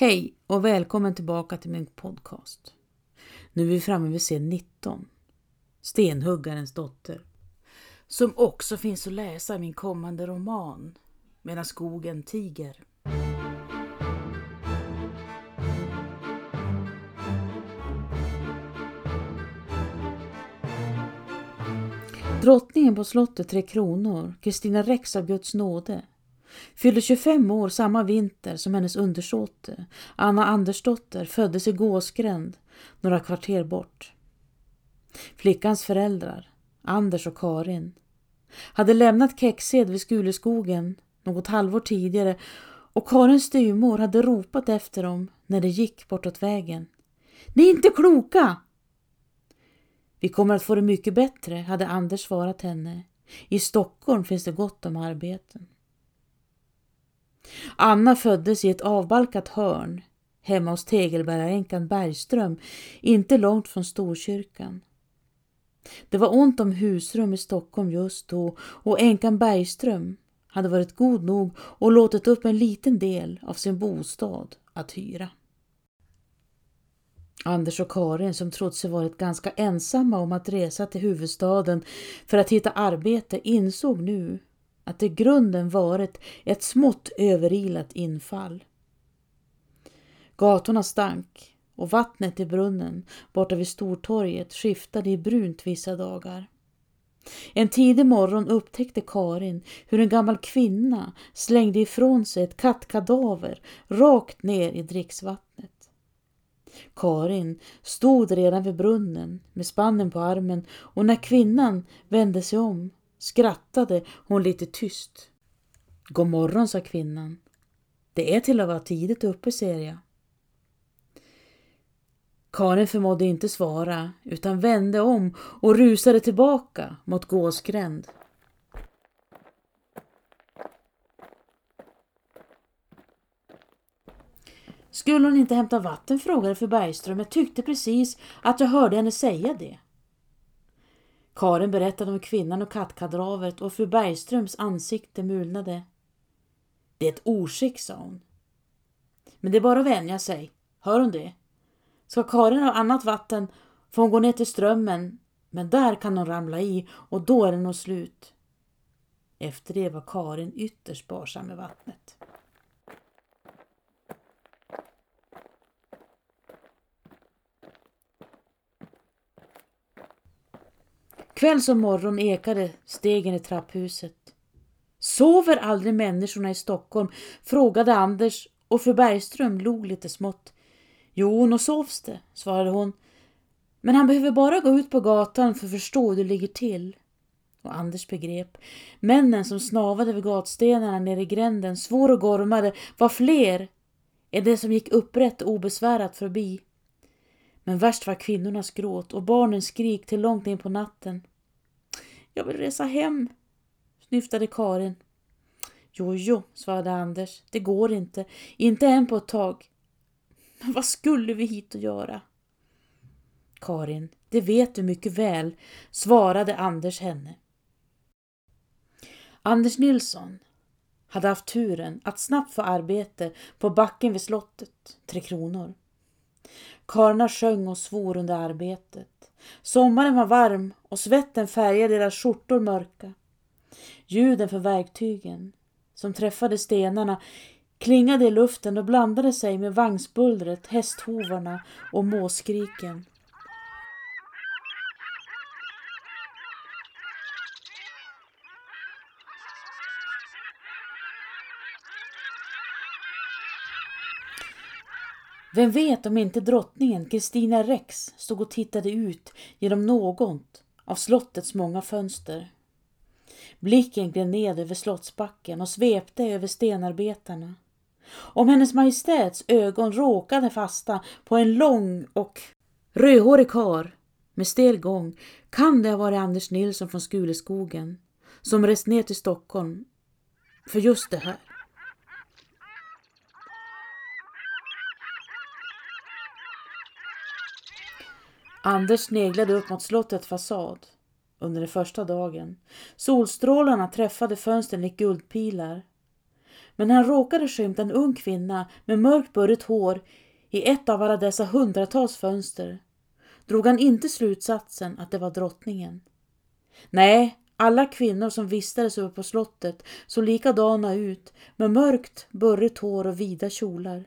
Hej och välkommen tillbaka till min podcast. Nu är vi framme vid scen 19. Stenhuggarens dotter. Som också finns att läsa i min kommande roman Medan skogen tiger. Drottningen på slottet Tre Kronor, Kristina Rex av Guds nåde, fyllde 25 år samma vinter som hennes undersåte, Anna Andersdotter, föddes i Gåsgränd, några kvarter bort. Flickans föräldrar, Anders och Karin, hade lämnat Kexed vid Skuleskogen något halvår tidigare och Karins styvmor hade ropat efter dem när de gick bortåt vägen. Ni är inte kloka! Vi kommer att få det mycket bättre, hade Anders svarat henne. I Stockholm finns det gott om arbeten. Anna föddes i ett avbalkat hörn hemma hos tegelbäraränkan Bergström, inte långt från Storkyrkan. Det var ont om husrum i Stockholm just då och änkan Bergström hade varit god nog och låtit upp en liten del av sin bostad att hyra. Anders och Karin som trott sig varit ganska ensamma om att resa till huvudstaden för att hitta arbete insåg nu att det grunden varit ett smått överilat infall. Gatorna stank och vattnet i brunnen borta vid Stortorget skiftade i brunt vissa dagar. En tidig morgon upptäckte Karin hur en gammal kvinna slängde ifrån sig ett kattkadaver rakt ner i dricksvattnet. Karin stod redan vid brunnen med spannen på armen och när kvinnan vände sig om skrattade hon lite tyst. God morgon, sa kvinnan. Det är till att vara tidigt uppe, ser jag. Karin förmådde inte svara utan vände om och rusade tillbaka mot Gåsgränd. Skulle hon inte hämta vatten? frågade fru Bergström. Jag tyckte precis att jag hörde henne säga det. Karin berättade om kvinnan och kattkadavret och fru Bergströms ansikte mulnade. Det är ett oskick, sa hon. Men det är bara att vänja sig. Hör hon det? Ska Karin ha annat vatten får hon gå ner till strömmen, men där kan hon ramla i och då är det nog slut. Efter det var Karin ytterst sparsam med vattnet. Kväll som morgon ekade stegen i trapphuset. Sover aldrig människorna i Stockholm? frågade Anders och fru Bergström log lite smått. Jo, nog sovs det, svarade hon. Men han behöver bara gå ut på gatan för att förstå hur det ligger till. Och Anders begrep. Männen som snavade vid gatstenarna nere i gränden, svor och gormade, var fler än det som gick upprätt och obesvärat förbi. Men värst var kvinnornas gråt och barnens skrik till långt in på natten. Jag vill resa hem, snyftade Karin. Jo, jo, svarade Anders. Det går inte. Inte än på ett tag. Men vad skulle vi hit och göra? Karin, det vet du mycket väl, svarade Anders henne. Anders Nilsson hade haft turen att snabbt få arbete på backen vid slottet, Tre Kronor. Karlarna sjöng och svor under arbetet. Sommaren var varm och svetten färgade deras skjortor mörka. Ljuden för verktygen som träffade stenarna klingade i luften och blandade sig med vagnsbullret, hästhovarna och måskriken. Vem vet om inte drottningen Kristina Rex stod och tittade ut genom något av slottets många fönster. Blicken gled ned över slottsbacken och svepte över stenarbetarna. Om hennes majestäts ögon råkade fasta på en lång och rödhårig kar med stel gång kan det ha varit Anders Nilsson från Skuleskogen som rest ner till Stockholm för just det här. Anders sneglade upp mot slottets fasad under den första dagen. Solstrålarna träffade fönstren likt guldpilar. Men när han råkade skymta en ung kvinna med mörkt burrigt hår i ett av alla dessa hundratals fönster drog han inte slutsatsen att det var drottningen. Nej, alla kvinnor som vistades uppe på slottet såg likadana ut med mörkt, burrigt hår och vida kjolar.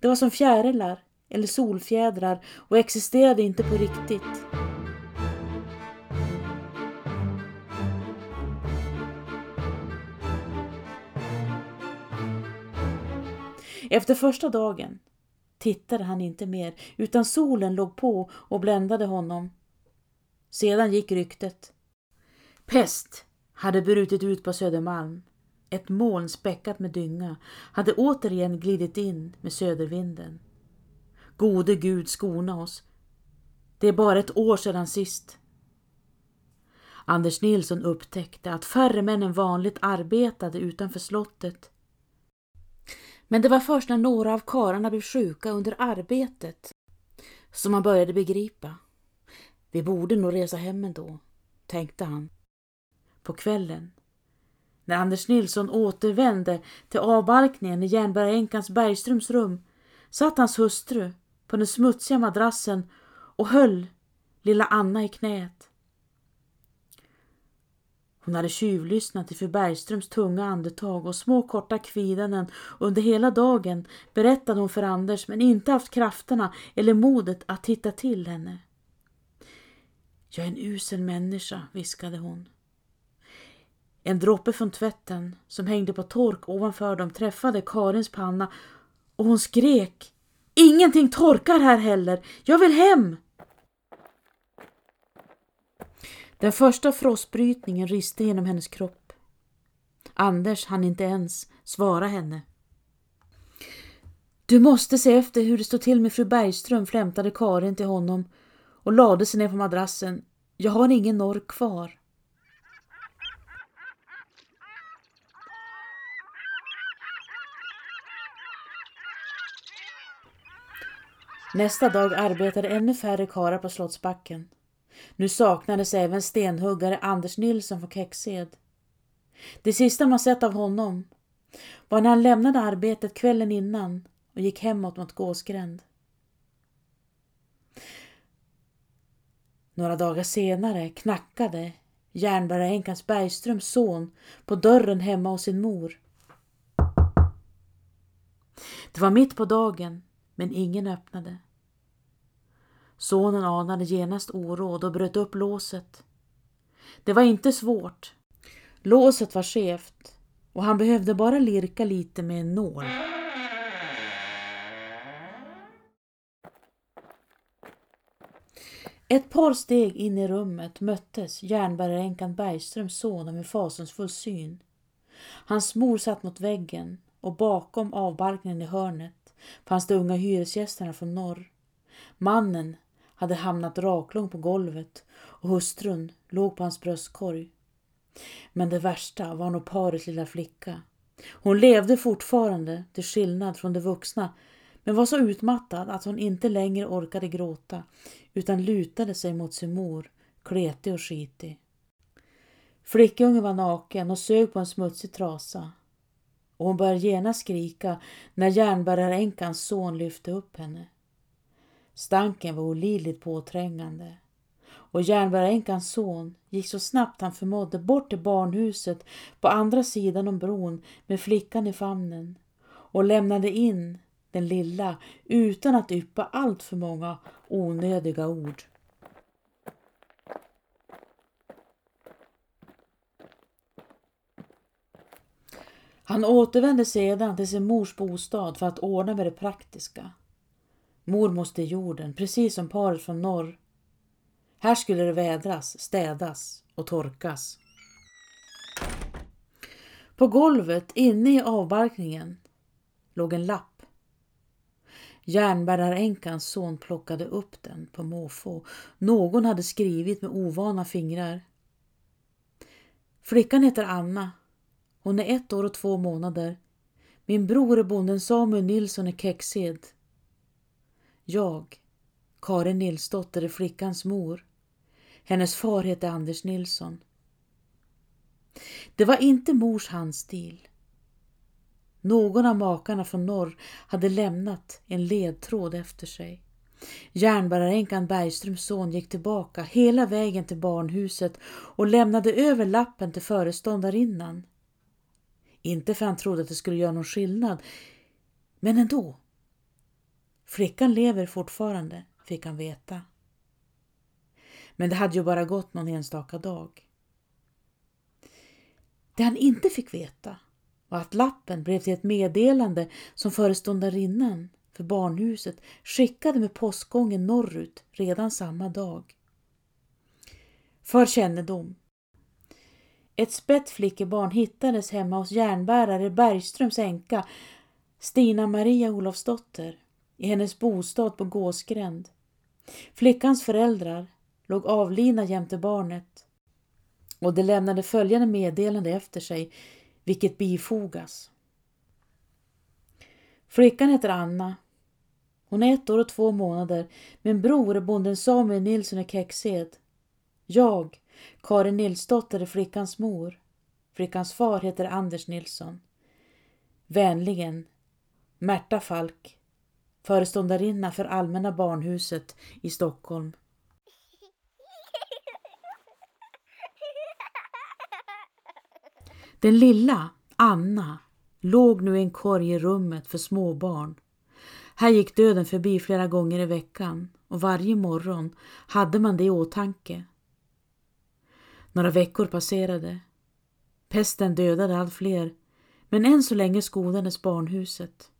Det var som fjärilar eller solfjädrar och existerade inte på riktigt. Efter första dagen tittade han inte mer utan solen låg på och bländade honom. Sedan gick ryktet. Pest hade brutit ut på Södermalm. Ett moln späckat med dynga hade återigen glidit in med södervinden. Gode Gud skona oss. Det är bara ett år sedan sist. Anders Nilsson upptäckte att färre män än vanligt arbetade utanför slottet. Men det var först när några av karlarna blev sjuka under arbetet som han började begripa. Vi borde nog resa hem ändå, tänkte han. På kvällen, när Anders Nilsson återvände till avbalkningen i Järnbergaänkans Bergströms rum, satt hans hustru på den smutsiga madrassen och höll lilla Anna i knät. Hon hade tjuvlyssnat till fru Bergströms tunga andetag och små korta kvidanden under hela dagen berättade hon för Anders men inte haft krafterna eller modet att titta till henne. Jag är en usel människa, viskade hon. En droppe från tvätten som hängde på tork ovanför dem träffade Karins panna och hon skrek. Ingenting torkar här heller. Jag vill hem! Den första frostbrytningen riste genom hennes kropp. Anders hann inte ens svara henne. Du måste se efter hur det står till med fru Bergström, flämtade Karin till honom och lade sig ner på madrassen. Jag har ingen norr kvar. Nästa dag arbetade ännu färre karlar på Slottsbacken. Nu saknades även stenhuggare Anders Nilsson från Kexed. Det sista man sett av honom var när han lämnade arbetet kvällen innan och gick hemåt mot Gåsgränd. Några dagar senare knackade järnbäraränkans Bergströms son på dörren hemma hos sin mor. Det var mitt på dagen, men ingen öppnade. Sonen anade genast oråd och bröt upp låset. Det var inte svårt. Låset var skevt och han behövde bara lirka lite med en nål. Ett par steg in i rummet möttes järnbäraränkan Bergströms son av en fasansfull syn. Hans mor satt mot väggen och bakom avbarkningen i hörnet fanns de unga hyresgästerna från norr. Mannen hade hamnat raklång på golvet och hustrun låg på hans bröstkorg. Men det värsta var nog parets lilla flicka. Hon levde fortfarande, till skillnad från de vuxna, men var så utmattad att hon inte längre orkade gråta utan lutade sig mot sin mor, kletig och skitig. Flickungen var naken och sög på en smutsig trasa. Och hon började genast skrika när järnbäraränkans son lyfte upp henne. Stanken var olidligt påträngande och järnbäraränkans son gick så snabbt han förmådde bort till barnhuset på andra sidan om bron med flickan i famnen och lämnade in den lilla utan att yppa allt för många onödiga ord. Han återvände sedan till sin mors bostad för att ordna med det praktiska. Mor måste i jorden, precis som paret från norr. Här skulle det vädras, städas och torkas. På golvet inne i avbarkningen låg en lapp. Järnbäraränkans son plockade upp den på måfå. Någon hade skrivit med ovana fingrar. Flickan heter Anna. Hon är ett år och två månader. Min bror är bonden Samuel Nilsson i Kexed. Jag, Karin Nilsdotter, är flickans mor. Hennes far hette Anders Nilsson. Det var inte mors handstil. Någon av makarna från norr hade lämnat en ledtråd efter sig. Järnbäraränkan Bergströms son gick tillbaka hela vägen till barnhuset och lämnade över lappen till föreståndarinnan. Inte för han trodde att det skulle göra någon skillnad, men ändå. Flickan lever fortfarande, fick han veta. Men det hade ju bara gått någon enstaka dag. Det han inte fick veta var att lappen blev till ett meddelande som föreståndarinnan för barnhuset skickade med postgången norrut redan samma dag. För kännedom. Ett spett flickebarn hittades hemma hos järnbärare Bergströms änka Stina Maria Olofsdotter i hennes bostad på Gåsgränd. Flickans föräldrar låg avlidna jämte barnet och de lämnade följande meddelande efter sig, vilket bifogas. Flickan heter Anna. Hon är ett år och två månader. Min bror är bonden Samuel Nilsson i Kexed. Jag, Karin Nilsdotter, är flickans mor. Flickans far heter Anders Nilsson. Vänligen Märta Falk, föreståndarinna för Allmänna barnhuset i Stockholm. Den lilla, Anna, låg nu i en korg i rummet för småbarn. Här gick döden förbi flera gånger i veckan och varje morgon hade man det i åtanke. Några veckor passerade. Pesten dödade allt fler, men än så länge skonades barnhuset.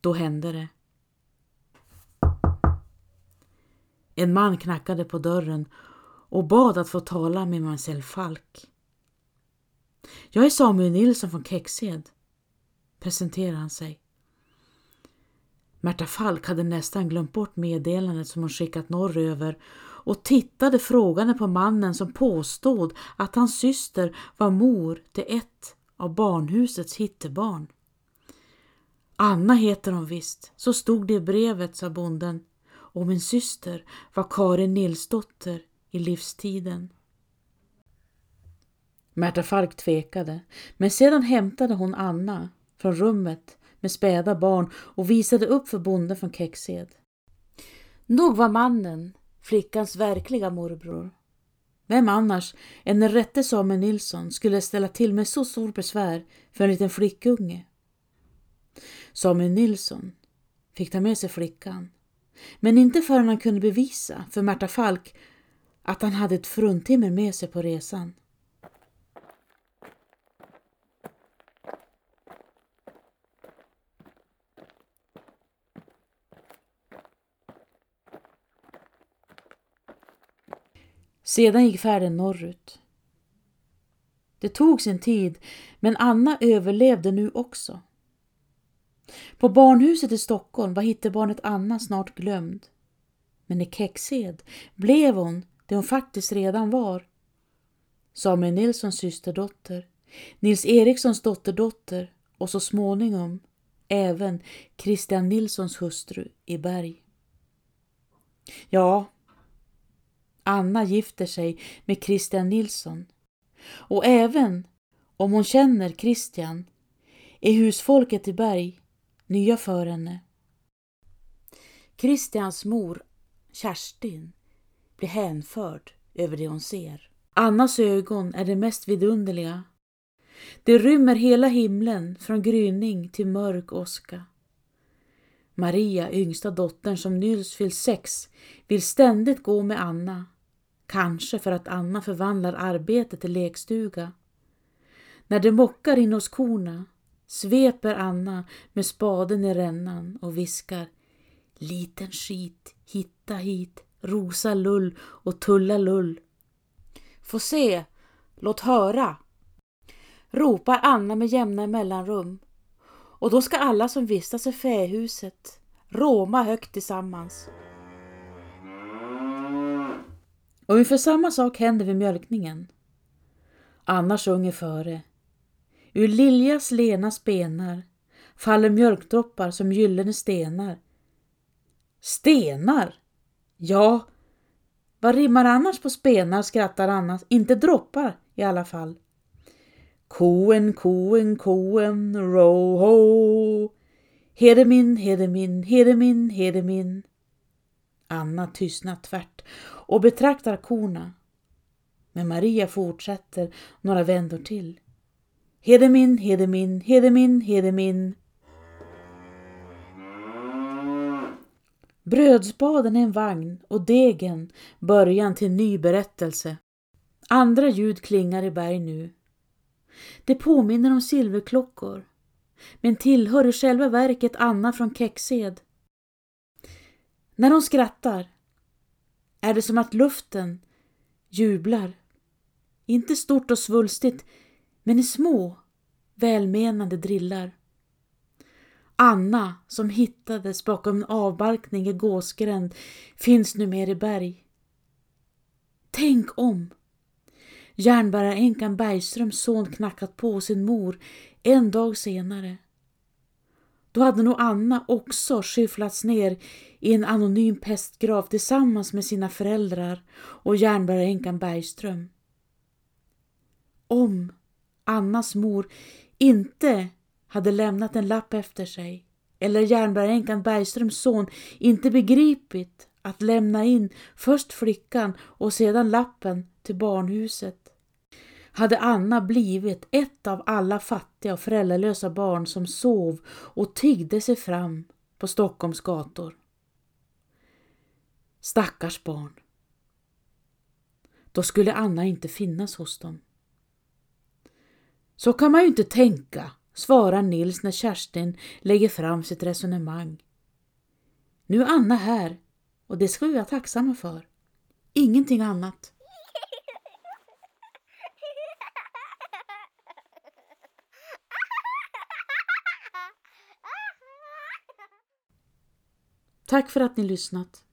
Då hände det. En man knackade på dörren och bad att få tala med Marcel Falk. Jag är Samuel Nilsson från Kexed, presenterade han sig. Märta Falk hade nästan glömt bort meddelandet som hon skickat norröver och tittade frågande på mannen som påstod att hans syster var mor till ett av barnhusets hittebarn. Anna heter hon visst, så stod det i brevet, sa bonden. Och min syster var Karin Nilsdotter i livstiden. Märta Falk tvekade, men sedan hämtade hon Anna från rummet med späda barn och visade upp för bonden från Kexed. Nog var mannen flickans verkliga morbror. Vem annars än den rätte Samuel Nilsson skulle ställa till med så stor besvär för en liten flickunge? Samuel Nilsson fick ta med sig flickan, men inte förrän han kunde bevisa för Märta Falk att han hade ett fruntimmer med sig på resan. Sedan gick färden norrut. Det tog sin tid, men Anna överlevde nu också. På barnhuset i Stockholm var hittebarnet Anna snart glömd. Men i Kexed blev hon det hon faktiskt redan var. Samuel Nilssons systerdotter, Nils Erikssons dotterdotter och så småningom även Christian Nilssons hustru i Berg. Ja, Anna gifter sig med Christian Nilsson. Och även om hon känner Christian är husfolket i Berg nya för henne. Christians mor, Kerstin, blir hänförd över det hon ser. Annas ögon är det mest vidunderliga. Det rymmer hela himlen från gryning till mörk åska. Maria, yngsta dottern som nyss fyllt sex, vill ständigt gå med Anna. Kanske för att Anna förvandlar arbetet till lekstuga. När det mockar in hos korna sveper Anna med spaden i rännan och viskar Liten skit, hitta hit, rosa lull och tulla lull. Få se, låt höra, ropar Anna med jämna mellanrum. Och då ska alla som vistas i fähuset råma högt tillsammans. Och ungefär samma sak händer vid mjölkningen. Anna sjunger före Ur Liljas lena spenar faller mjölkdroppar som gyllene stenar. Stenar? Ja, vad rimmar annars på spenar skrattar Anna, inte droppar i alla fall. Koen, koen, koen, ro ho. Hedemin, hedemin, hedemin, hedemin. Anna tystnar tvärt och betraktar korna. Men Maria fortsätter några vändor till. Hedemin, hedemin, hedemin, hedemin. Brödspaden är en vagn och degen början till ny berättelse. Andra ljud klingar i berg nu. Det påminner om silverklockor men tillhör i själva verket Anna från Kexed. När hon skrattar är det som att luften jublar. Inte stort och svulstigt men i små välmenande drillar. Anna som hittades bakom en avbarkning i Gåsgränd finns nu mer i berg. Tänk om järnbäraränkan Bergströms son knackat på sin mor en dag senare. Då hade nog Anna också skyfflats ner i en anonym pestgrav tillsammans med sina föräldrar och järnbäraränkan Bergström. Om Annas mor inte hade lämnat en lapp efter sig eller järnbäränkan Bergströms son inte begripit att lämna in först flickan och sedan lappen till barnhuset hade Anna blivit ett av alla fattiga och föräldralösa barn som sov och tiggde sig fram på Stockholms gator. Stackars barn. Då skulle Anna inte finnas hos dem. Så kan man ju inte tänka, svarar Nils när Kerstin lägger fram sitt resonemang. Nu är Anna här och det ska vi vara tacksamma för. Ingenting annat. Tack för att ni lyssnat.